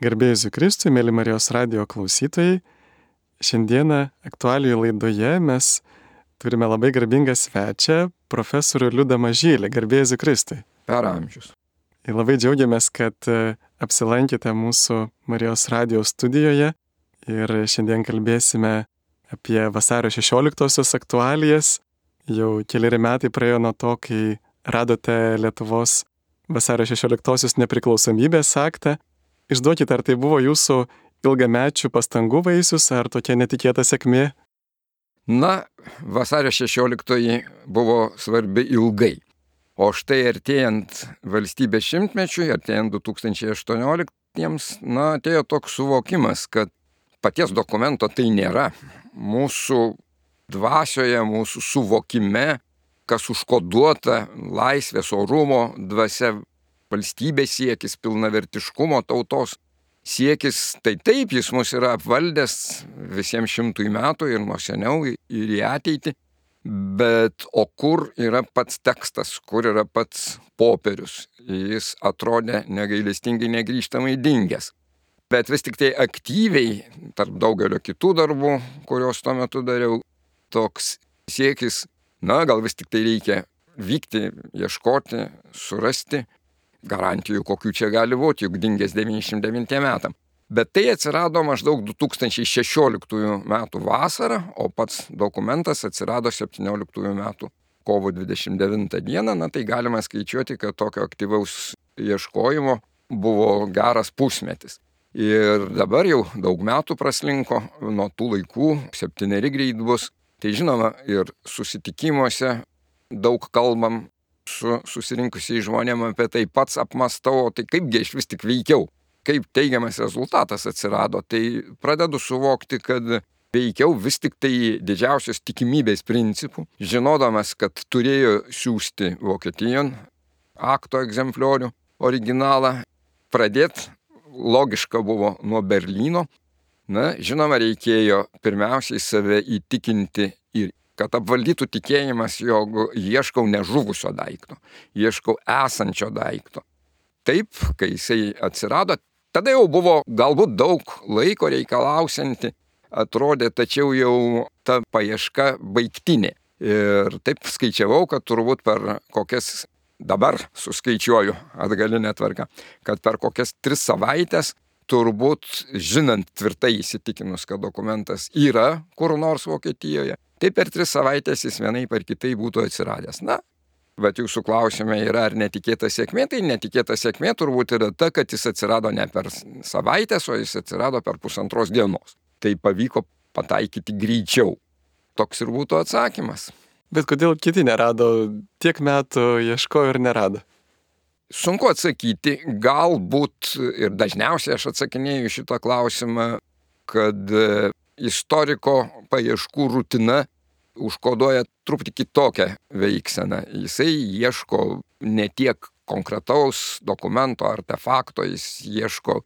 Garbėjus Kristui, mėly Marijos radio klausytojai, šiandieną aktualijų laidoje mes turime labai garbingą svečią, profesorių Liudą Mažylį, garbėjus Kristui. Per amžius. Ir labai džiaugiamės, kad e, apsilankėte mūsų Marijos radio studijoje ir šiandien kalbėsime apie vasario 16-osios aktualijas. Jau keliari metai praėjo nuo to, kai radote Lietuvos vasario 16-osios nepriklausomybės aktą Išduokite, ar tai buvo jūsų ilgamečių pastangų vaisius, ar tokia netikėta sėkmė? Na, vasario 16 buvo svarbi ilgai. O štai artėjant valstybės šimtmečiui, artėjant 2018-iems, na, atėjo toks suvokimas, kad paties dokumento tai nėra. Mūsų dvasioje, mūsų suvokime, kas užkoduota laisvės orumo dvasia valstybės siekis, pilnavertiškumo tautos siekis, tai taip jis mus yra apvaldęs visiems šimtui metų ir nuo seniau ir į ateitį, bet o kur yra pats tekstas, kur yra pats popierius, jis atrodė negailestingai negryžtamai dingęs. Bet vis tik tai aktyviai, tarp daugelio kitų darbų, kuriuos tuo metu dariau, toks siekis, na gal vis tik tai reikia vykti, ieškoti, surasti garantijų, kokių čia gali būti, juk dingęs 99 metam. Bet tai atsirado maždaug 2016 metų vasarą, o pats dokumentas atsirado 17 metų kovo 29 dieną, na tai galima skaičiuoti, kad tokio aktyvaus ieškojimo buvo geras pusmetis. Ir dabar jau daug metų praslinko nuo tų laikų, septyneri greit bus. Tai žinoma, ir susitikimuose daug kalbam su susirinkusiai žmonėm apie tai pats apmastau, tai kaipgi aš vis tik veikiau, kaip teigiamas rezultatas atsirado, tai pradedu suvokti, kad veikiau vis tik tai didžiausios tikimybės principų, žinodamas, kad turėjo siūsti Vokietijon akto egzempliorių originalą, pradėti logiška buvo nuo Berlyno. Na, žinoma, reikėjo pirmiausiai save įtikinti ir kad apvaldytų tikėjimas, jog ieškau nežuvusio daikto, ieškau esančio daikto. Taip, kai jisai atsirado, tada jau buvo galbūt daug laiko reikalausianti, atrodė, tačiau jau ta paieška baigtinė. Ir taip skaičiavau, kad turbūt per kokias, dabar suskaičiuoju atgalinę tvarką, kad per kokias tris savaitės turbūt žinant tvirtai įsitikinus, kad dokumentas yra kur nors Vokietijoje, tai per tris savaitės jis vienai par kitai būtų atsiradęs. Na, bet jūsų klausime yra, ar netikėta sėkmė, tai netikėta sėkmė turbūt yra ta, kad jis atsirado ne per savaitės, o jis atsirado per pusantros dienos. Tai pavyko pataikyti greičiau. Toks ir būtų atsakymas. Bet kodėl kiti nerado, tiek metų ieškojo ir nerado? Sunku atsakyti, galbūt ir dažniausiai aš atsakinėju šitą klausimą, kad e, istoriko paieškų rutina užkoduoja truputį kitokią veikseną. Jisai ieško ne tiek konkretaus dokumento, artefakto, jis ieško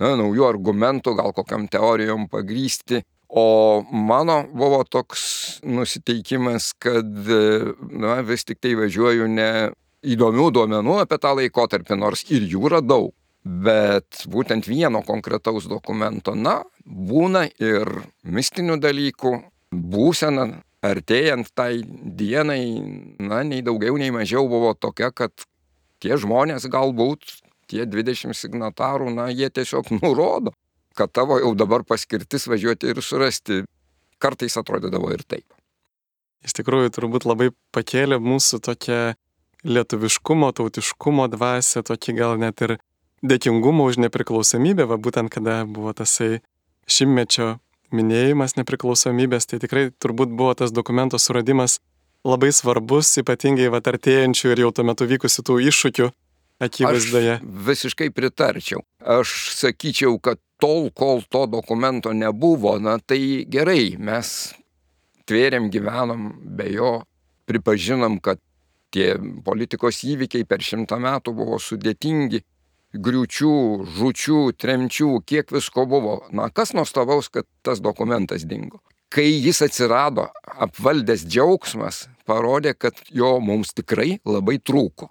na, naujų argumentų, gal kokiam teorijom pagrysti. O mano buvo toks nusiteikimas, kad na, vis tik tai važiuoju ne įdomių duomenų apie tą laikotarpį, nors ir jų yra daug. Bet būtent vieno konkretaus dokumento, na, būna ir mistinių dalykų, būsena artėjant tai dienai, na, nei daugiau, nei mažiau buvo tokia, kad tie žmonės galbūt, tie 20 signatarų, na, jie tiesiog nurodo, kad tavo jau dabar paskirtis važiuoti ir surasti. Kartais atrodydavo ir taip. Iš tikrųjų, turbūt labai pakėlė mūsų tokią lietuviškumo, tautiškumo dvasę, tokį gal net ir dėkingumo už nepriklausomybę, va būtent kada buvo tasai šimtmečio minėjimas nepriklausomybės, tai tikrai turbūt buvo tas dokumento suradimas labai svarbus, ypatingai va artėjančių ir jau tuo metu vykusių tų iššūkių akivaizdoje. Aš visiškai pritarčiau. Aš sakyčiau, kad tol, kol to dokumento nebuvo, na tai gerai, mes tvėrėm, gyvenom be jo, pripažinom, kad tie politikos įvykiai per šimtą metų buvo sudėtingi, griūčių, žučių, tremčių, kiek visko buvo. Na, kas nuostabaus, kad tas dokumentas dingo. Kai jis atsirado, apvaldęs džiaugsmas parodė, kad jo mums tikrai labai trūko.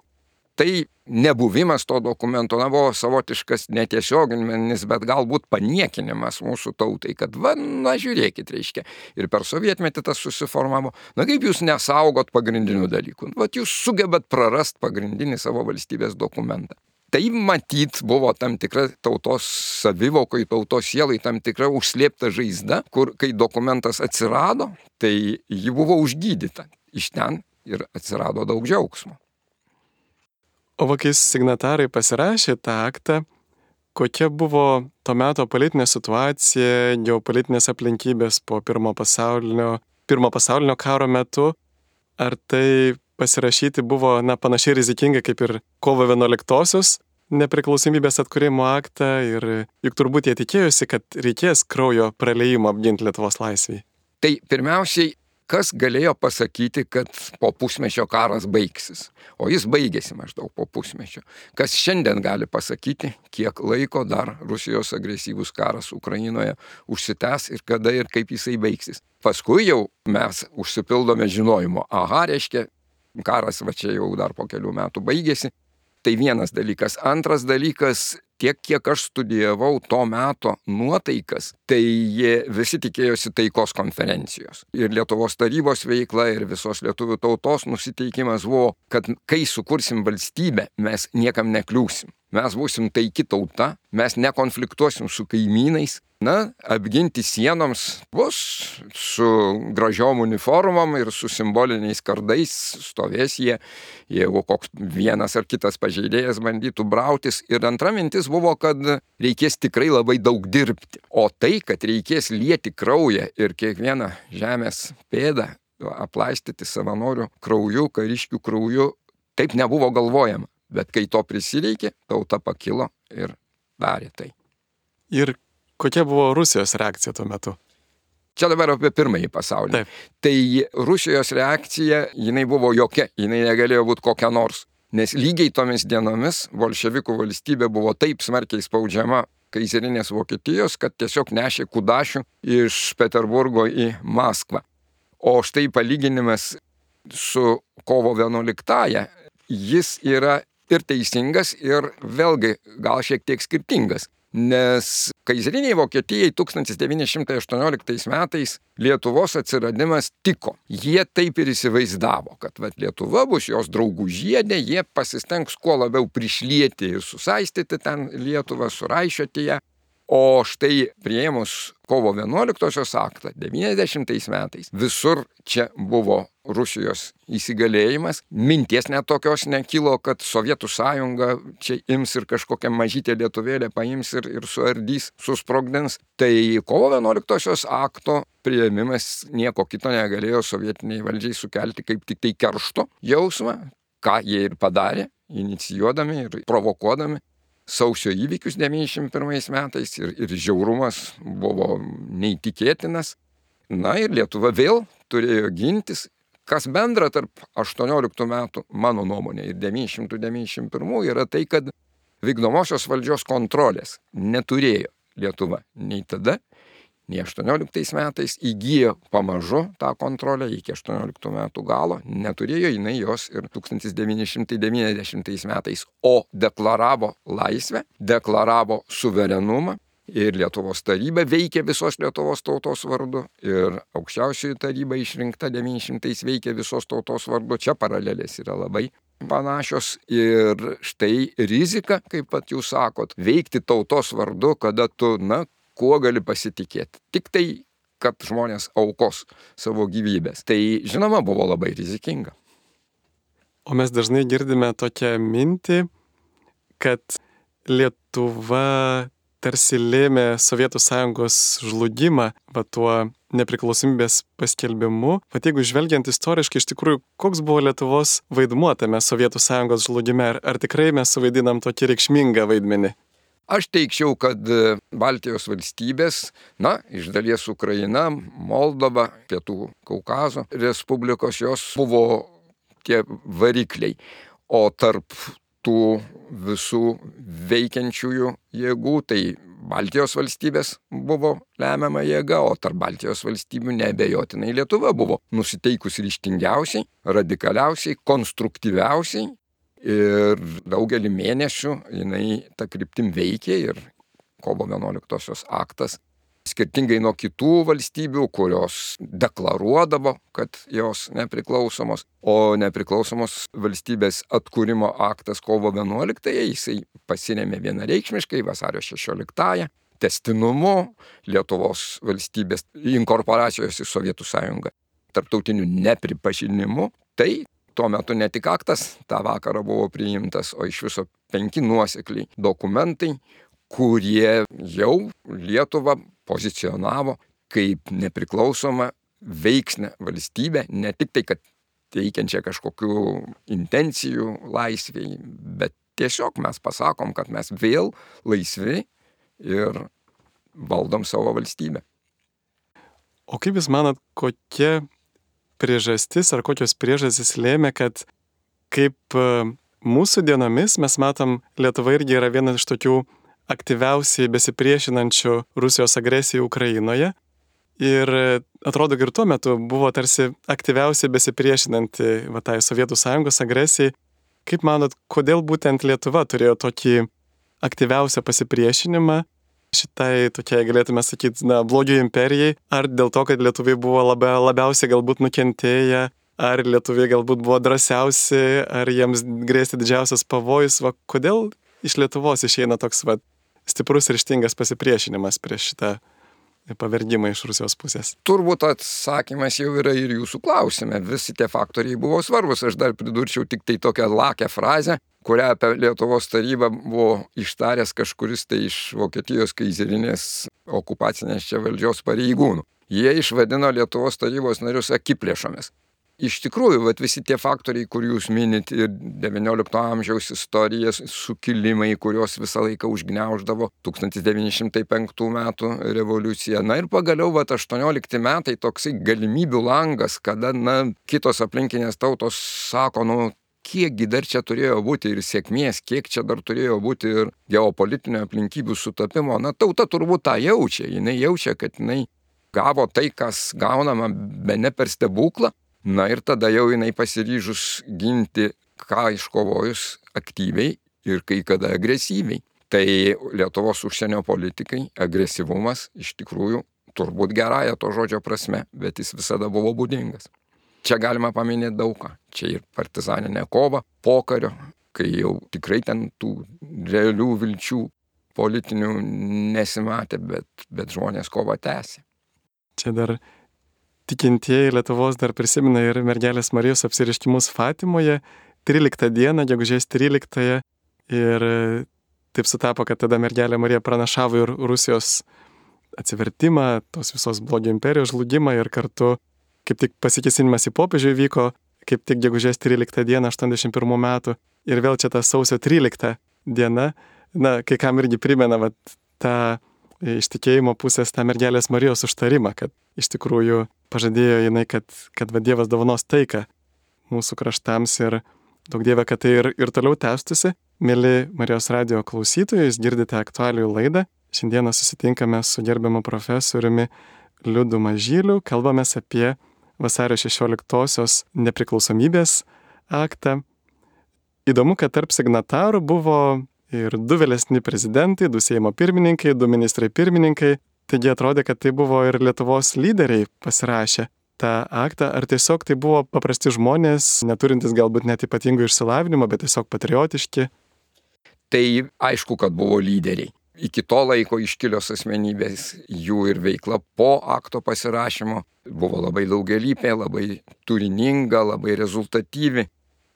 Tai nebuvimas to dokumento, na, buvo savotiškas netiesioginis, bet galbūt paniekinimas mūsų tautai, kad, va, na, žiūrėkit, reiškia, ir per sovietmetį tas susiformavo, na, kaip jūs nesaugot pagrindinių dalykų, va, jūs sugebat prarast pagrindinį savo valstybės dokumentą. Tai matyt buvo tam tikra tautos savivokai, tautos sielai, tam tikra užslėpta žaizda, kur kai dokumentas atsirado, tai ji buvo užgydyta. Iš ten ir atsirado daug džiaugsmo. O va, kai signatarai pasirašė tą aktą, kokia buvo to meto politinė situacija, geopolitinės aplinkybės po pirmo pasaulinio, pirmo pasaulinio karo metu, ar tai pasirašyti buvo na, panašiai rizikinga kaip ir kovo 11-osios nepriklausomybės atkūrimo aktą ir juk turbūt jie tikėjosi, kad reikės kraujo praleimo apginti Lietuvos laisvį. Tai pirmiausiai kas galėjo pasakyti, kad po pusmečio karas baigsis. O jis baigėsi maždaug po pusmečio. Kas šiandien gali pasakyti, kiek laiko dar Rusijos agresyvus karas Ukrainoje užsitęs ir kada ir kaip jisai baigsis. Paskui jau mes užsipildome žinojimo, aha, reiškia, karas va čia jau dar po kelių metų baigėsi. Tai vienas dalykas. Antras dalykas, tiek kiek aš studijavau to meto nuotaikas, tai jie visi tikėjosi taikos konferencijos. Ir Lietuvos tarybos veikla, ir visos lietuvių tautos nusiteikimas buvo, kad kai sukursim valstybę, mes niekam nekliūsim. Mes būsim taiki tauta, mes nekonfliktuosim su kaimynais, na, apginti sienoms bus su gražiom uniformom ir su simboliniais kardais stovės jie, jeigu koks vienas ar kitas pažeidėjas bandytų brautis. Ir antra mintis buvo, kad reikės tikrai labai daug dirbti. O tai, kad reikės lieti kraują ir kiekvieną žemės pėdą aplaistyti savanorių krauju, kariškių krauju, taip nebuvo galvojama. Bet kai to prisireikė, tauta pakilo ir darė tai. Ir kokia buvo Rusijos reakcija tuo metu? Čia dabar apie pirmąjį pasaulį. Taip. Tai Rusijos reakcija, jinai buvo jokia, jinai negalėjo būti kokia nors. Nes lygiai tomis dienomis bolševikų valstybė buvo taip smarkiai spaudžiama kaizerinės Vokietijos, kad tiesiog nešė kudašių iš Peterburgo į Maskvą. O štai palyginimas su kovo 11-ąją, jis yra ir teisingas, ir vėlgi gal šiek tiek skirtingas. Nes kaizeriniai Vokietijai 1918 metais Lietuvos atsiradimas tiko. Jie taip ir įsivaizdavo, kad vat, Lietuva bus jos draugų žiedė, jie pasistengs kuo labiau prišlieti ir susaistyti ten Lietuvą, suraišioti ją. O štai prieimus kovo 11-osios aktą 90 metais visur čia buvo Rusijos įsigalėjimas. Minties net tokios nekilo, kad Sovietų sąjunga čia ims ir kažkokią mažytę lietuvėlę paims ir, ir suardys, susprogdins. Tai kovo 11-osios akto prieimimas nieko kito negalėjo sovietiniai valdžiai sukelti kaip tik tai keršto jausmą, ką jie ir padarė, inicijuodami ir provokuodami sausio įvykius 91 metais ir, ir žiaurumas buvo neįtikėtinas. Na ir Lietuva vėl turėjo gintis. Kas bendra tarp 18 metų, mano nuomonė, ir 991 yra tai, kad vykdomosios valdžios kontrolės neturėjo Lietuva nei tada, nei 18 metais įgyjo pamažu tą kontrolę iki 18 metų galo, neturėjo jinai jos ir 1990 metais, o deklaravo laisvę, deklaravo suverenumą. Ir Lietuvos taryba veikė visos Lietuvos tautos vardu, ir aukščiausioji taryba išrinkta 900 veikė visos tautos vardu. Čia paralelės yra labai panašios ir štai rizika, kaip pat jūs sakot, veikti tautos vardu, kada tu, na, kuo gali pasitikėti. Tik tai, kad žmonės aukos savo gyvybės. Tai žinoma buvo labai rizikinga. O mes dažnai girdime tokią mintį, kad Lietuva tarsi lėmė Sovietų sąjungos žlugimą, va tuo nepriklausomybės paskelbimu. Pat jeigu žvelgiant istoriškai, iš tikrųjų, koks buvo Lietuvos vaidmuo tame Sovietų sąjungos žlugime, ar, ar tikrai mes suvaidinam tokį reikšmingą vaidmenį? Aš teikčiau, kad e, Baltijos valstybės, na, iš dalies Ukraina, Moldova, Pietų Kaukazo Respublikos, jos buvo tie varikliai. O tarp tų visų veikiančiųjų jėgų, tai Baltijos valstybės buvo lemiama jėga, o tarp Baltijos valstybių nebejotinai Lietuva buvo nusiteikus ryštingiausiai, radikaliausiai, konstruktyviausiai Ir daugelį mėnesių jinai tą kryptim veikė ir kovo 11-osios aktas skirtingai nuo kitų valstybių, kurios deklaruodavo, kad jos nepriklausomos, o nepriklausomos valstybės atkūrimo aktas kovo 11-ąją jisai pasiremė vienareikšmiškai vasario 16-ąją testinumu Lietuvos valstybės inkorporacijos į Sovietų sąjungą, tarptautiniu nepripažinimu, tai tuo metu ne tik aktas tą vakarą buvo priimtas, o iš viso penki nuosekliai dokumentai, kurie jau Lietuvą pozicionavo kaip nepriklausomą veiksnę valstybę, ne tik tai, kad teikiančią kažkokių intencijų laisviai, bet tiesiog mes pasakom, kad mes vėl laisvi ir valdom savo valstybę. O kaip Jūs manat, kokia priežastis ar kokios priežastys lėmė, kad kaip e, mūsų dienomis mes matom, Lietuva irgi yra viena iš tokių aktyviausiai besipriešinančių Rusijos agresijai Ukrainoje. Ir atrodo, ir tuo metu buvo tarsi aktyviausiai besipriešinanti va, tai Sovietų sąjungos agresijai. Kaip manot, kodėl būtent Lietuva turėjo tokį aktyviausią pasipriešinimą šitai tokiai, galėtume sakyti, na, blogio imperijai? Ar dėl to, kad lietuviai buvo labia, labiausiai galbūt nukentėję, ar lietuviai galbūt buvo drąsiausi, ar jiems grėsti didžiausias pavojus? Va, kodėl iš Lietuvos išeina toks va, stiprus ir ištingas pasipriešinimas prieš šitą pavergimą iš Rusijos pusės? Turbūt atsakymas jau yra ir jūsų klausime. Visi tie faktoriai buvo svarbus. Aš dar pridurčiau tik tai tokią lakę frazę, kurią apie Lietuvos tarybą buvo ištaręs kažkuris tai iš Vokietijos kaizerinės okupacinės čia valdžios pareigūnų. Jie išvadino Lietuvos tarybos narius akiplėšomis iš tikrųjų, vat, visi tie faktoriai, kur jūs minit, ir XIX amžiaus istorijas, sukilimai, kuriuos visą laiką užgneuždavo 1905 metų revoliucija. Na ir pagaliau, vat, 18 metai toksai galimybių langas, kada, na, kitos aplinkinės tautos sako, nu, kiekgi dar čia turėjo būti ir sėkmės, kiek čia dar turėjo būti ir geopolitinio aplinkybių sutapimo. Na, tauta turbūt tą jaučia. Jinai jaučia, kad jinai gavo tai, kas gaunama be ne per stebuklą, Na ir tada jau jinai pasiryžus ginti, ką iškovojus aktyviai ir kai kada agresyviai. Tai Lietuvos užsienio politikai agresyvumas iš tikrųjų turbūt gerąją to žodžio prasme, bet jis visada buvo būdingas. Čia galima paminėti daugą. Čia ir partizaninė kova, pokario, kai jau tikrai ten tų realių vilčių politinių nesimatė, bet, bet žmonės kovą tęsė. Čia dar tikintieji Lietuvos dar prisimena ir mergelės Marijos apsiriškimus Fatimoje 13 dieną, gegužės 13. Ir taip sutapo, kad tada mergelė Marija pranašavo ir Rusijos atsivertimą, tos visos blogio imperijos žlugimą ir kartu kaip tik pasikesinimas į popiežių vyko, kaip tik gegužės 13 dieną 81 metų. Ir vėl čia ta sausio 13 diena, na, kai kam irgi primena vat, tą iš tikėjimo pusės tą mergelės Marijos užtarimą, kad iš tikrųjų pažadėjo jinai, kad, kad va Dievas dovanos taiką mūsų kraštams ir daug Dieve, kad tai ir, ir toliau tęstusi. Mėly Marijos radio klausytojai, jūs girdite aktualių laidą. Šiandieną susitinkame su gerbiamu profesoriumi Liudu Mažyliu, kalbame apie vasario 16-osios nepriklausomybės aktą. Įdomu, kad tarp signatarų buvo ir du vėlesni prezidentai, du Seimo pirmininkai, du ministrai pirmininkai, Taigi atrodė, kad tai buvo ir Lietuvos lyderiai pasirašę tą aktą, ar tiesiog tai buvo paprasti žmonės, neturintys galbūt net ypatingo išsilavinimo, bet tiesiog patriotiški. Tai aišku, kad buvo lyderiai. Iki to laiko iškilios asmenybės, jų ir veikla po akto pasirašymo buvo labai daugelypė, labai turininga, labai rezultatyvi.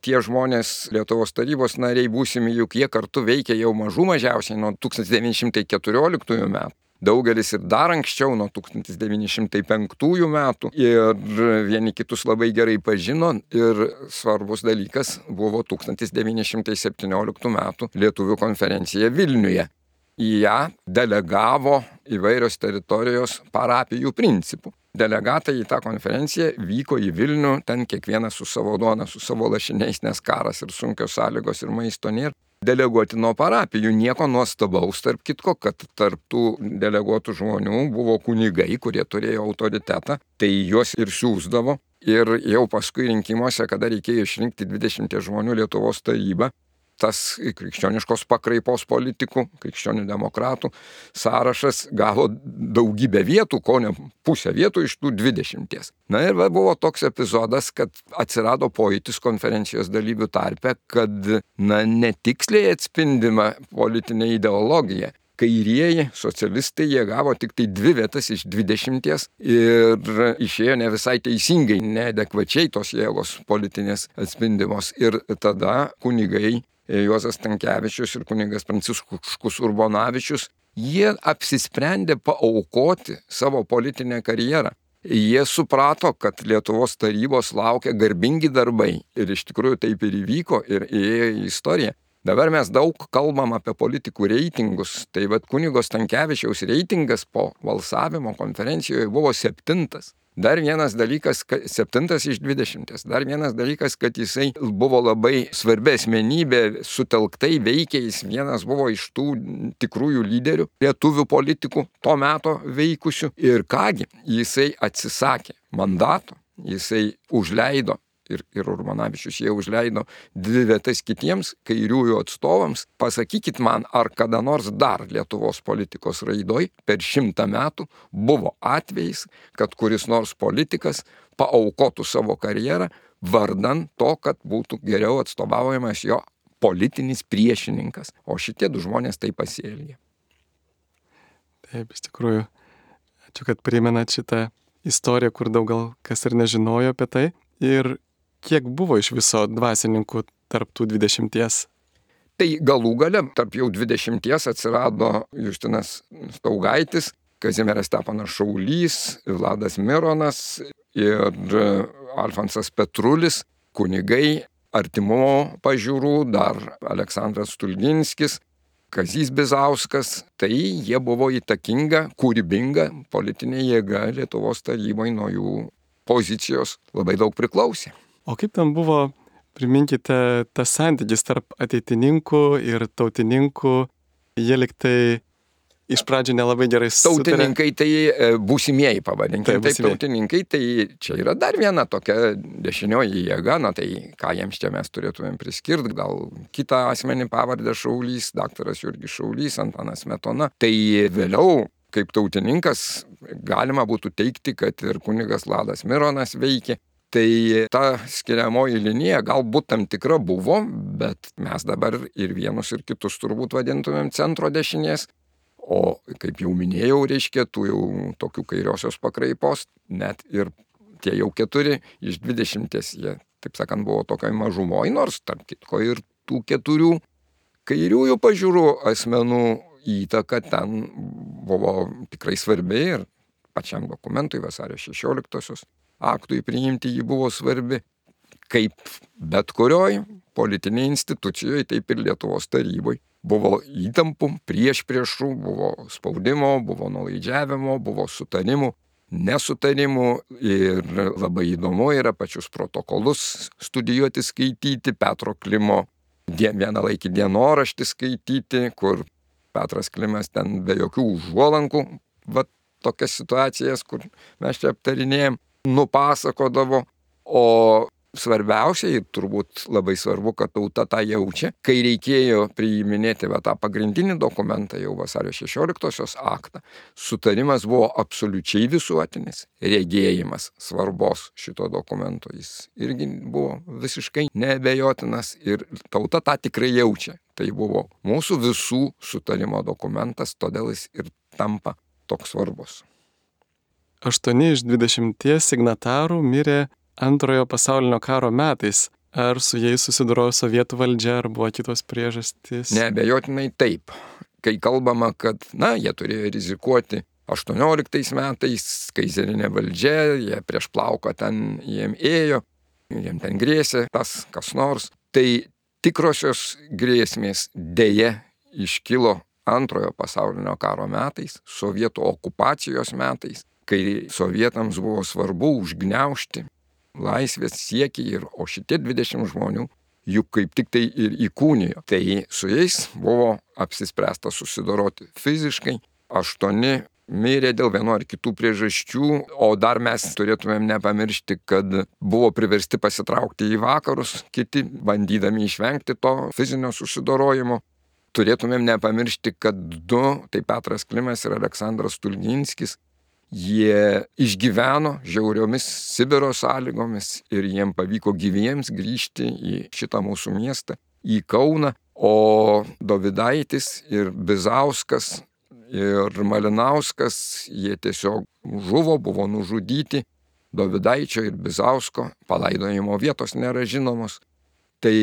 Tie žmonės Lietuvos tarybos nariai būsimi, juk jie kartu veikia jau mažų mažiausiai nuo 1914 metų daugelis ir dar anksčiau, nuo 1905 metų. Ir vieni kitus labai gerai pažino. Ir svarbus dalykas buvo 1917 metų Lietuvių konferencija Vilniuje. Į ją delegavo įvairios teritorijos parapijų principų. Delegatai į tą konferenciją vyko į Vilnių, ten kiekvienas su savo duona, su savo lašiniais, nes karas ir sunkios sąlygos ir maisto nėra deleguoti nuo parapijų. Nieko nuostabaus, tarp kitko, kad tarp tų deleguotų žmonių buvo kunigai, kurie turėjo autoritetą, tai juos ir siūsdavo Ir jau paskui rinkimuose, kada reikėjo išrinkti 20 žmonių Lietuvos tarybą, tas krikščioniškos pakraipos politikų, krikščionių demokratų sąrašas gavo daugybę vietų, ko ne pusę vietų iš tų dvidešimties. Na ir buvo toks epizodas, kad atsirado pojūtis konferencijos dalyvių tarpe, kad na, netiksliai atspindima politinė ideologija kairieji socialistai jie gavo tik tai dvi vietas iš dvidešimties ir išėjo ne visai teisingai, neadekvačiai tos jėgos politinės atspindimos. Ir tada kunigai Juozas Tankievičius ir kunigas Pranciškus Urbonavičius, jie apsisprendė paaukoti savo politinę karjerą. Jie suprato, kad Lietuvos tarybos laukia garbingi darbai ir iš tikrųjų taip ir įvyko ir įėjo į istoriją. Dabar mes daug kalbam apie politikų reitingus, tai vad kunigos Tankievičiaus reitingas po balsavimo konferencijoje buvo septintas. Dar vienas dalykas, septintas iš dvidešimties, dar vienas dalykas, kad jisai buvo labai svarbi asmenybė, sutelktai veikia, jis vienas buvo iš tų tikrųjų lyderių, lietuvių politikų to meto veikusių. Ir kągi, jisai atsisakė mandato, jisai užleido ir, ir Urmanavičius jie užleido dvi vietas kitiems kairiųjų atstovams. Pasakykit man, ar kada nors dar Lietuvos politikos raidoj per šimtą metų buvo atvejais, kad kuris nors politikas paaukotų savo karjerą vardan to, kad būtų geriau atstovaujamas jo politinis priešininkas. O šitie du žmonės taip pasielgė. Taip, iš tikrųjų. Ačiū, kad primenat šitą istoriją, kur daug gal kas ir nežinojo apie tai. Ir kiek buvo iš viso dvasininkų tarp tų dvidešimties? Tai galų gale tarp jau dvidešimties atsirado Justinas Staugaitis, Kazimieras Stepanas Šaulys, Vladas Mironas ir Alfonsas Petrulis, kunigai artimo pažiūrų, dar Aleksandras Stulginskis, Kazys Bizauskas, tai jie buvo įtakinga, kūrybinga politinė jėga Lietuvos tarybai nuo jų pozicijos labai daug priklausė. O kaip ten buvo, priminkite, tas santykis tarp ateitininkų ir tautininkų, jie liktai iš pradžių nelabai gerai sutarė. Tautininkai tai e, būsimieji pavadinkime. Taip, taip, tautininkai tai čia yra dar viena tokia dešinioji jėga, na tai ką jiems čia mes turėtumėm priskirti, gal kitą asmenį pavardę Šaulys, daktaras Jurgis Šaulys, Antanas Metona. Tai vėliau kaip tautininkas galima būtų teikti, kad ir kunigas Ladas Mironas veikė Tai ta skiriamoji linija galbūt tam tikra buvo, bet mes dabar ir vienus ir kitus turbūt vadintumėm centro dešinės. O kaip jau minėjau, reiškia, tų jau tokių kairiosios pakraipos, net ir tie jau keturi iš dvidešimties, jie, taip sakant, buvo tokiai mažumoji, nors tarp kitko ir tų keturių kairiųjų pažiūrų asmenų įtaka ten buvo tikrai svarbi ir pačiam dokumentui vasario 16-osios aktui priimti ji buvo svarbi, kaip bet kurioj politinėje institucijoje, taip ir Lietuvos taryboje. Buvo įtampų, prieš priešų, buvo spaudimo, buvo nulaidžiavimo, buvo sutarimų, nesutarimų ir labai įdomu yra pačius protokolus studijuoti, skaityti, Petro Klimo vieną laikį dienoraštį skaityti, kur Petras Klimas ten be jokių užuolankų, va tokias situacijas, kur mes čia aptarinėjom, nupasakodavo, o svarbiausia ir turbūt labai svarbu, kad tauta tą jaučia, kai reikėjo priiminėti va, tą pagrindinį dokumentą, jau vasario 16-osios aktą, sutarimas buvo absoliučiai visuotinis, regėjimas svarbos šito dokumento, jis irgi buvo visiškai nebejotinas ir tauta tą tikrai jaučia. Tai buvo mūsų visų sutarimo dokumentas, todėl jis ir tampa toks svarbus. 8 iš 20 signatarų mirė antrojo pasaulinio karo metais. Ar su jais susidorojo sovietų valdžia, ar buvo kitos priežastys? Nebejotinai taip. Kai kalbama, kad, na, jie turėjo rizikuoti 18 metais, kaizerinė valdžia, jie prieš plauką ten jiem ėjo, jiem ten grėsė tas kas nors, tai tikrosios grėsmės dėje iškilo antrojo pasaulinio karo metais, sovietų okupacijos metais kai sovietams buvo svarbu užgneušti laisvės siekį ir o šitie 20 žmonių juk kaip tik tai ir įkūnijo. Tai su jais buvo apsispręsta susidoroti fiziškai. Aštuoni mirė dėl vieno ar kitų priežasčių, o dar mes turėtumėm nepamiršti, kad buvo priversti pasitraukti į vakarus, kiti bandydami išvengti to fizinio susidorojimo. Turėtumėm nepamiršti, kad du, tai Petras Klimas ir Aleksandras Tulginskis, jie išgyveno žiauriomis Sibiro sąlygomis ir jiem pavyko gyviems grįžti į šitą mūsų miestą, į Kauną, o Dovidaitis ir Bizauskas ir Malinauskas, jie tiesiog žuvo, buvo nužudyti. Dovidaičio ir Bizausko palaidojimo vietos nėra žinomos. Tai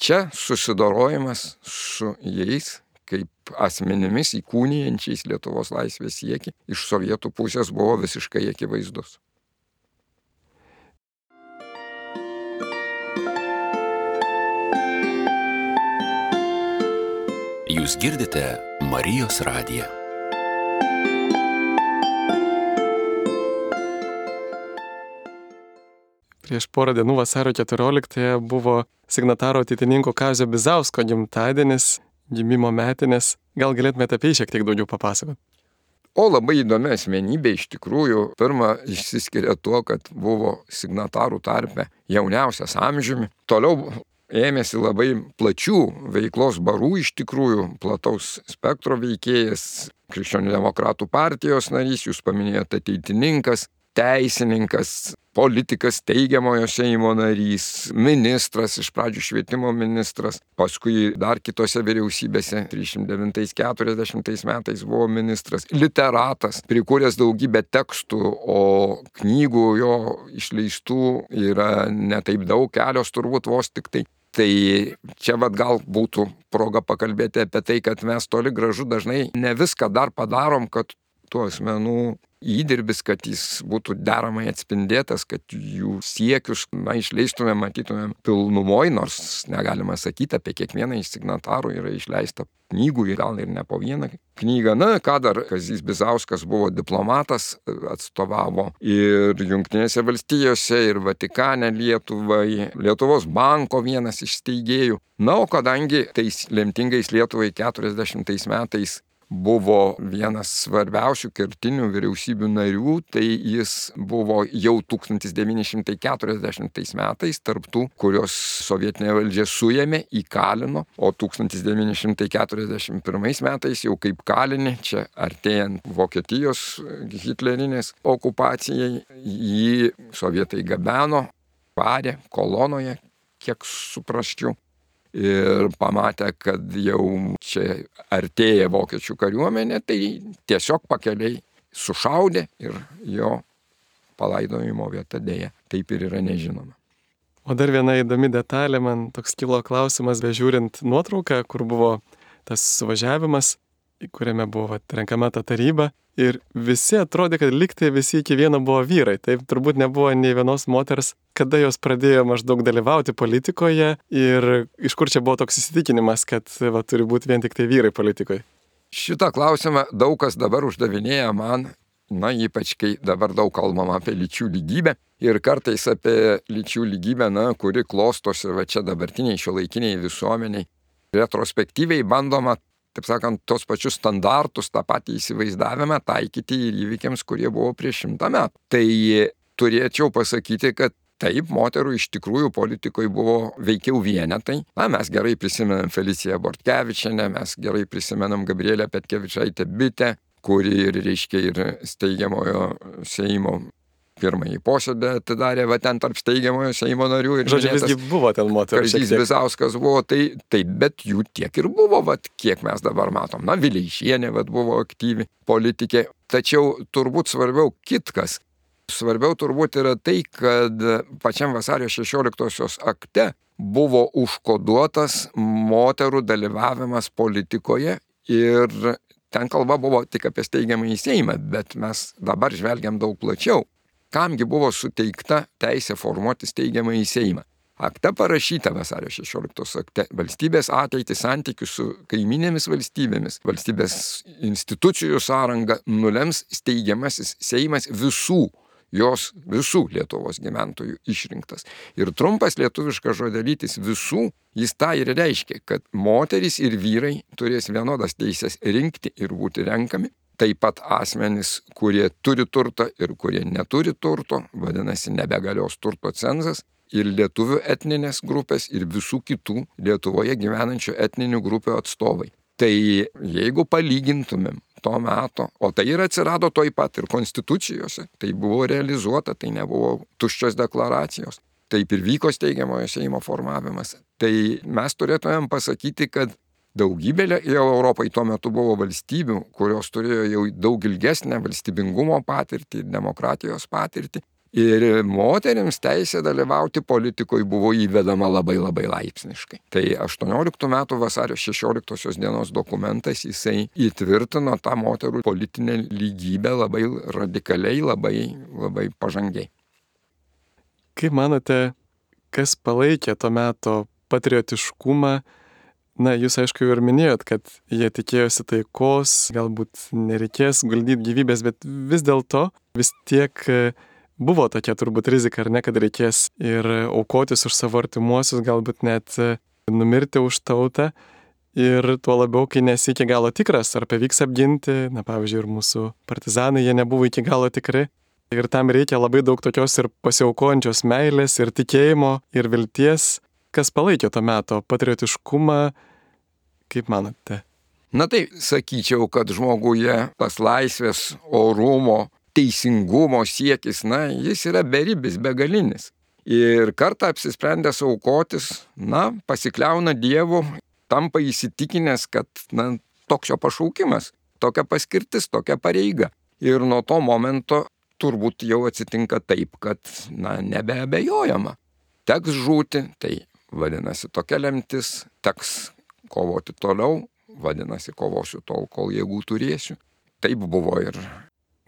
čia susidorojimas su jais kaip asmenimis įkūnijančiais Lietuvos laisvės siekį iš sovietų pusės buvo visiškai akivaizdus. Jūs girdite Marijos radiją. Prieš porą dienų vasario 14 buvo signataro ateitininko Kazio Bizausko gimtadienis, gimimo metinės. Gal galėtumėte apie jį šiek tiek daugiau papasakoti? O labai įdomi asmenybė iš tikrųjų. Pirma, išsiskiria tuo, kad buvo signatarų tarpe jauniausias amžiumi. Toliau ėmėsi labai plačių veiklos barų, iš tikrųjų plataus spektro veikėjas, Krikščionių demokratų partijos narys, jūs paminėjote ateitininkas, teisininkas, politikas, teigiamojo Seimo narys, ministras, iš pradžių švietimo ministras, paskui dar kitose vyriausybėse 39-40 metais buvo ministras, literatas, prikūręs daugybę tekstų, o knygų jo išleistų yra netaip daug, kelios turbūt vos tik tai. Tai čia vad gal būtų proga pakalbėti apie tai, kad mes toli gražu dažnai ne viską dar padarom, kad tų asmenų įdirbis, kad jis būtų deramai atspindėtas, kad jų siekius, na, išleistume, matytumėm pilnumoj, nors negalima sakyti, apie kiekvieną iš signatarų yra išleista knygų, gal ir ne po vieną knygą. Na, ką dar, Kazys Bizauskas buvo diplomatas, atstovavo ir Junktinėse valstijose, ir Vatikane Lietuvai, Lietuvos banko vienas iš steigėjų. Na, o kadangi tais lemtingais Lietuvai 40 metais buvo vienas svarbiausių kertinių vyriausybių narių, tai jis buvo jau 1940 metais tarptų, kurios sovietinė valdžia suėmė, įkalino, o 1941 metais jau kaip kalinį, čia artėjant Vokietijos hitlerinės okupacijai, jį sovietai gabeno, varė kolonoje, kiek suprasčiau ir pamatę, kad jau čia artėja vokiečių kariuomenė, tai tiesiog pakeliai sušaudė ir jo palaidojimo vieta dėja taip ir yra nežinoma. O dar viena įdomi detalė, man toks kilo klausimas, bežiūrint nuotrauką, kur buvo tas suvažiavimas, kuriame buvo vat, renkama ta taryba. Ir visi atrodė, kad liktai visi iki vieno buvo vyrai. Taip turbūt nebuvo nei vienos moters, kada jos pradėjo maždaug dalyvauti politikoje ir iš kur čia buvo toks įsitikinimas, kad va, turi būti vien tik tai vyrai politikoje. Šitą klausimą daug kas dabar uždavinėja man, na ypač kai dabar daug kalbama apie lyčių lygybę ir kartais apie lyčių lygybę, na, kuri klostosi va čia dabartiniai šio laikiniai visuomeniai. Retrospektyviai bandoma taip sakant, tos pačius standartus, tą patį įsivaizdavimą taikyti ir įvykiams, kurie buvo prieš šimtą metų. Tai turėčiau pasakyti, kad Taip, moterų iš tikrųjų politikoje buvo veikiau vienetai. Na, mes gerai prisimenam Feliciją Bortkevičianę, mes gerai prisimenam Gabrielę Petkevičaitę Bitę, kuri ir reiškia ir steigiamojo Seimo pirmąjį posėdį atidarė, va ten tarp steigiamojo Seimo narių ir... Žodžiu, visgi buvo ten moterų. Kažys Visauskas buvo, tai taip, bet jų tiek ir buvo, va, kiek mes dabar matom. Na, Vileišienė, va, buvo aktyvi politikė. Tačiau turbūt svarbiau kitkas. Svarbiau turbūt yra tai, kad pačiam vasario 16-osios akte buvo užkoduotas moterų dalyvavimas politikoje ir ten kalba buvo tik apie steigiamą į Seimą, bet mes dabar žvelgiam daug plačiau kamgi buvo suteikta teisė formuoti steigiamą į Seimą. Akte parašyta vasario 16 akte valstybės ateitį santykių su kaiminėmis valstybėmis, valstybės institucijų sąranga nulems steigiamasis Seimas visų jos visų Lietuvos gyventojų išrinktas. Ir trumpas lietuviškas žodelytis visų, jis tą ir reiškia, kad moterys ir vyrai turės vienodas teisės rinkti ir būti renkami, taip pat asmenys, kurie turi turtą ir kurie neturi turto, vadinasi, nebegalios turto cenzas, ir lietuvių etninės grupės, ir visų kitų Lietuvoje gyvenančių etninių grupių atstovai. Tai jeigu palygintumėm to meto, o tai ir atsirado toj pat ir konstitucijose, tai buvo realizuota, tai nebuvo tuščios deklaracijos, taip ir vyko steigiamojo Seimo formavimas, tai mes turėtumėm pasakyti, kad Daugybė jau Europai tuo metu buvo valstybių, kurios turėjo jau daug ilgesnę valstybingumo patirtį, demokratijos patirtį. Ir moteriams teisė dalyvauti politikoje buvo įvedama labai labai laipsniškai. Tai 18 metų vasario 16 dienos dokumentas jisai įtvirtino tą moterų politinę lygybę labai radikaliai, labai, labai pažangiai. Kaip manote, kas palaikė to meto patriotiškumą Na, jūs aišku ir minėjot, kad jie tikėjosi taikos, galbūt nereikės guldyti gyvybės, bet vis dėlto vis tiek e, buvo tokia turbūt rizika, ar ne, kad reikės ir aukotis už savo artimuosius, galbūt net e, numirti už tautą. Ir tuo labiau, kai nesi iki galo tikras, ar pavyks apginti, na pavyzdžiui, ir mūsų partizanai, jie nebuvo iki galo tikri. Ir tam reikia labai daug tokios ir pasiaukojančios meilės, ir tikėjimo, ir vilties, kas palaikė to meto patriotiškumą, Kaip manote? Na tai sakyčiau, kad žmoguje tas laisvės, orumo, teisingumo siekis, na, jis yra beribis, begalinis. Ir kartą apsisprendęs aukotis, na, pasikliauna Dievu, tampa įsitikinęs, kad, na, toks jo pašaukimas, tokia paskirtis, tokia pareiga. Ir nuo to momento turbūt jau atsitinka taip, kad, na, nebeabejojama. Teks žūti, tai vadinasi tokia lemtis, teks kovoti toliau, vadinasi, kovosiu tol, kol jėgų turėsiu. Taip buvo ir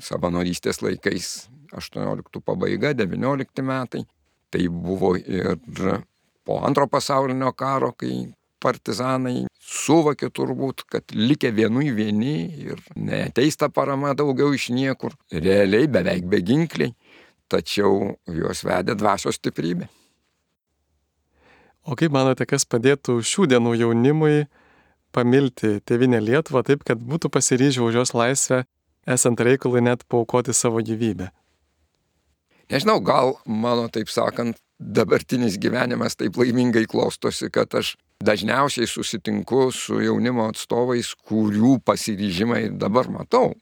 savanorystės laikais 18 pabaiga, 19 metai. Tai buvo ir po antro pasaulinio karo, kai partizanai suvokė turbūt, kad likę vienui vieni ir neteista parama daugiau iš niekur, realiai beveik beginkliai, tačiau juos vedė dvasios stiprybė. O kaip manote, kas padėtų šių dienų jaunimui pamilti tėvinę Lietuvą taip, kad būtų pasiryžę už jos laisvę, esant reikalui net paukoti savo gyvybę? Nežinau, gal mano, taip sakant, dabartinis gyvenimas taip laimingai klostosi, kad aš dažniausiai susitinku su jaunimo atstovais, kurių pasiryžimą ir dabar matau.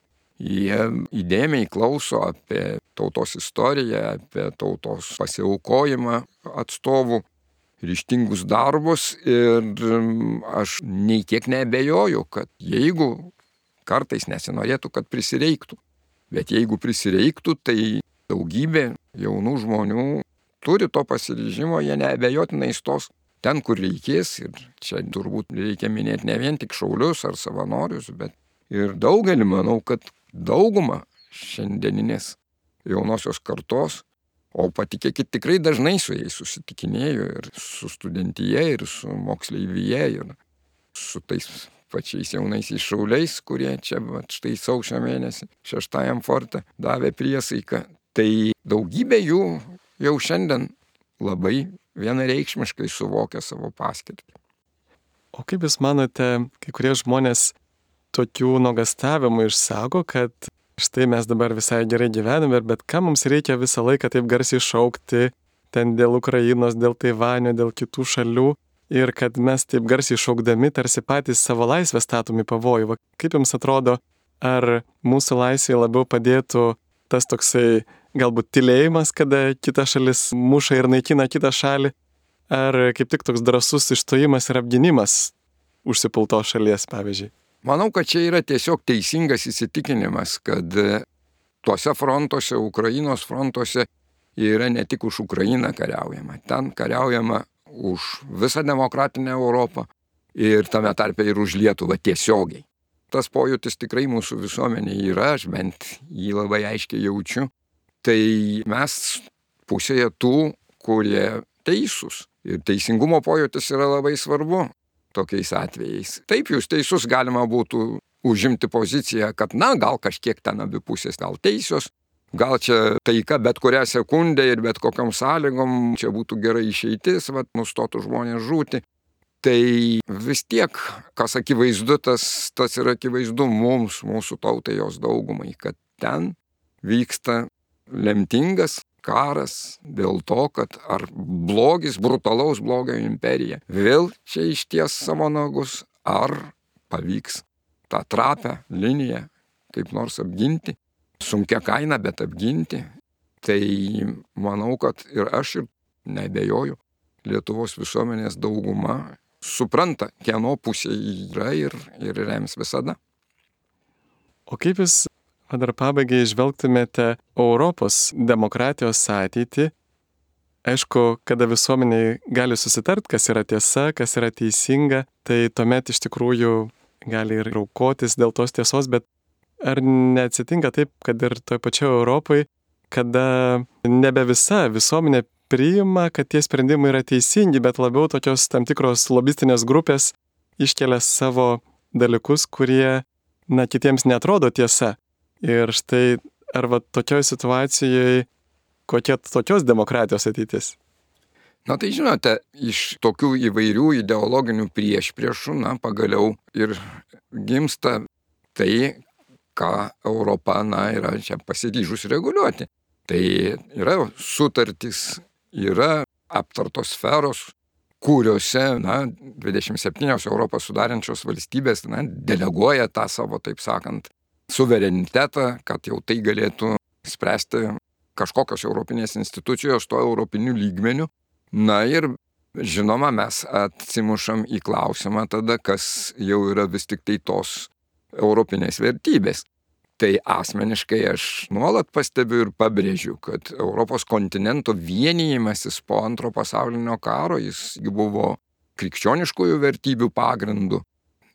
Jie įdėmiai klauso apie tautos istoriją, apie tautos pasiaukojimą atstovų ryštingus darbus ir aš nei kiek nebejoju, kad jeigu kartais nesinorėtų, kad prisireiktų, bet jeigu prisireiktų, tai daugybė jaunų žmonių turi to pasiryžimo, jie neabejotinai stos ten, kur reikės. Ir čia turbūt reikia minėti ne vien tik šaulius ar savanorius, bet ir daugelį, manau, kad dauguma šiandieninės jaunosios kartos O patikėkit, tikrai dažnai su jais susitikinėjau ir su studentyje, ir su moksleivyje, ir su tais pačiais jaunaisiais šauliais, kurie čia, va, štai sausio mėnesį, šeštajam fortą davė priesaiką. Tai daugybė jų jau šiandien labai vienareikšmiškai suvokia savo paskirtį. O kaip Jūs manote, kai kurie žmonės tokių nuogastavimų išsako, kad štai mes dabar visai gerai gyvename, bet ką mums reikia visą laiką taip garsiai šaukti ten dėl Ukrainos, dėl Taivanio, dėl kitų šalių ir kad mes taip garsiai šaukdami tarsi patys savo laisvę statomi pavojų. Kaip jums atrodo, ar mūsų laisvė labiau padėtų tas toksai galbūt tylėjimas, kada kita šalis muša ir naikina kitą šalį, ar kaip tik toks drasus išstojimas ir apginimas užsipultos šalies, pavyzdžiui? Manau, kad čia yra tiesiog teisingas įsitikinimas, kad e, tuose frontuose, Ukrainos frontuose yra ne tik už Ukrainą kariaujama, ten kariaujama už visą demokratinę Europą ir tame tarpe ir už Lietuvą tiesiogiai. Tas pojūtis tikrai mūsų visuomenėje yra, aš bent jį labai aiškiai jaučiu. Tai mes pusėje tų, kurie teisūs. Ir teisingumo pojūtis yra labai svarbu tokiais atvejais. Taip, jūs teisus galima būtų užimti poziciją, kad na, gal kažkiek ten abi pusės gal teisios, gal čia taika bet kurią sekundę ir bet kokiam sąlygom čia būtų gerai išeitis, vad nustotų žmonės žūti. Tai vis tiek, kas akivaizdu, tas, tas yra akivaizdu mums, mūsų tautai, jos daugumai, kad ten vyksta lemtingas karas dėl to, kad ar blogis, brutalaus blogio imperija vėl čia išties savo nagus, ar pavyks tą trapę liniją kaip nors apginti, sunkia kaina, bet apginti. Tai manau, kad ir aš ir nebejoju, Lietuvos visuomenės dauguma supranta, kieno pusė yra ir, ir rems visada. O kaip jūs O dar pabaigai išvelgtumėte Europos demokratijos ateitį. Aišku, kada visuomeniai gali susitart, kas yra tiesa, kas yra teisinga, tai tuomet iš tikrųjų gali ir aukotis dėl tos tiesos, bet ar neatsitinka taip, kad ir toj pačioj Europai, kada nebe visa visuomenė priima, kad tie sprendimai yra teisingi, bet labiau tokios tam tikros lobistinės grupės iškelia savo dalykus, kurie, na, kitiems netrodo tiesa. Ir štai, ar va tokioj situacijoje, kokia tokios demokratijos ateitis? Na tai žinote, iš tokių įvairių ideologinių priešpriešų, na pagaliau ir gimsta tai, ką Europa, na, yra čia pasiryžus reguliuoti. Tai yra sutartys, yra aptartos sferos, kuriuose, na, 27 Europos sudarančios valstybės, na, deleguoja tą savo, taip sakant, suverenitetą, kad jau tai galėtų spręsti kažkokios europinės institucijos tuo europiniu lygmeniu. Na ir žinoma, mes atsimušam į klausimą tada, kas jau yra vis tik tai tos europinės vertybės. Tai asmeniškai aš nuolat pastebiu ir pabrėžiu, kad Europos kontinento vienijimasis po antro pasaulinio karo jis buvo krikščioniškųjų vertybių pagrindu,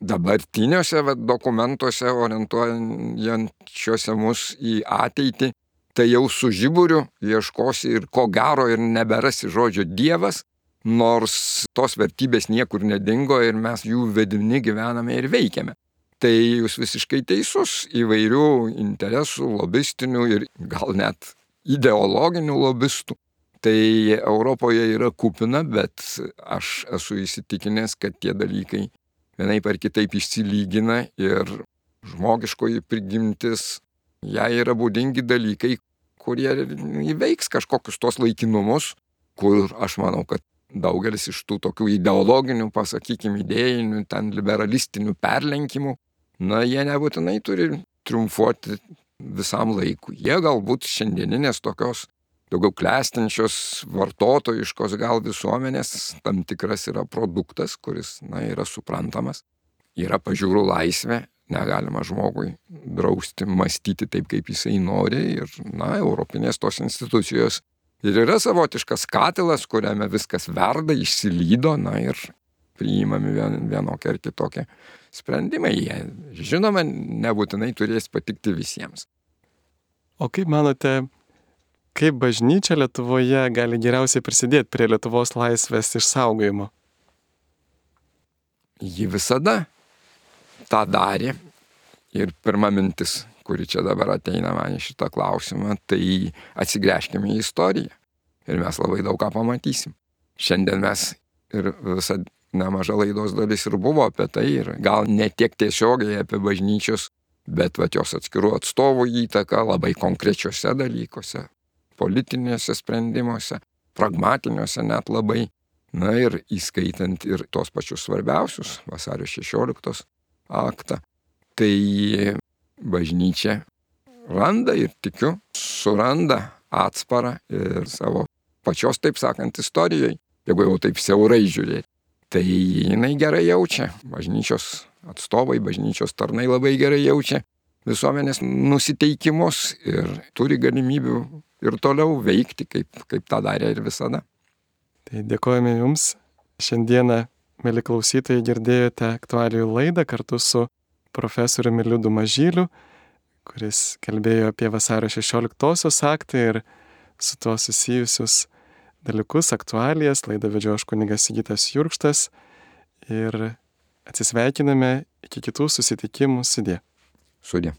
dabartiniuose vat, dokumentuose orientuojančiuose mus į ateitį, tai jau su žiburiu ieškosi ir ko gero ir neberasi žodžio Dievas, nors tos vertybės niekur nedingo ir mes jų vedini gyvename ir veikiame. Tai jūs visiškai teisus įvairių interesų, lobistinių ir gal net ideologinių lobistų. Tai Europoje yra kupina, bet aš esu įsitikinęs, kad tie dalykai vienaip ar kitaip išsilygina ir žmogiškoji prigimtis, jai yra būdingi dalykai, kurie įveiks kažkokius tos laikinumus, kur aš manau, kad daugelis iš tų tokių ideologinių, pasakykime, idėjinių, ten liberalistinių perlenkimų, na, jie nebūtinai turi triumfuoti visam laikui. Jie galbūt šiandieninės tokios daugiau klestinčios, vartotojiškos gal visuomenės tam tikras yra produktas, kuris, na, yra suprantamas. Yra pažiūrų laisvė, negalima žmogui drausti mąstyti taip, kaip jisai nori ir, na, europinės tos institucijos ir yra savotiškas katilas, kuriame viskas verda, išsilydo, na ir priimami vien, vienokie ar kitokie sprendimai. Jie, žinoma, nebūtinai turės patikti visiems. O kaip manote, Kaip bažnyčia Lietuvoje gali geriausiai prisidėti prie Lietuvos laisvės išsaugojimo? Ji visada tą darė. Ir pirma mintis, kuri čia dabar ateina man į šitą klausimą, tai atsigręžkime į istoriją. Ir mes labai daug ką pamatysim. Šiandien mes ir visa nemaža laidos dalis ir buvo apie tai, ir gal ne tiek tiesiogiai apie bažnyčios, bet va jos atskirų atstovų įtaką labai konkrečiose dalykuose, politinėse sprendimuose, pragmatiniuose net labai. Na ir įskaitant ir tos pačius svarbiausius vasario 16 aktą. Tai bažnyčia randa ir tikiu, suranda atsparą ir savo pačios, taip sakant, istorijoje, jeigu jau taip siaurai žiūrėti. Tai jinai gerai jaučia, bažnyčios atstovai, bažnyčios tarnai labai gerai jaučia visuomenės nusiteikimus ir turi galimybių ir toliau veikti, kaip, kaip tą darė ir visada. Tai dėkojame Jums. Šiandieną, mėly klausytojai, girdėjote aktualijų laidą kartu su profesoriumi Liudu Mažyliu, kuris kalbėjo apie vasario 16-osios aktą ir su tuo susijusius dalykus, aktualijas. Laidą vedžio aš kunigas Sigitas Jurkštas ir atsisveikiname iki kitų susitikimų sudė. Sudė.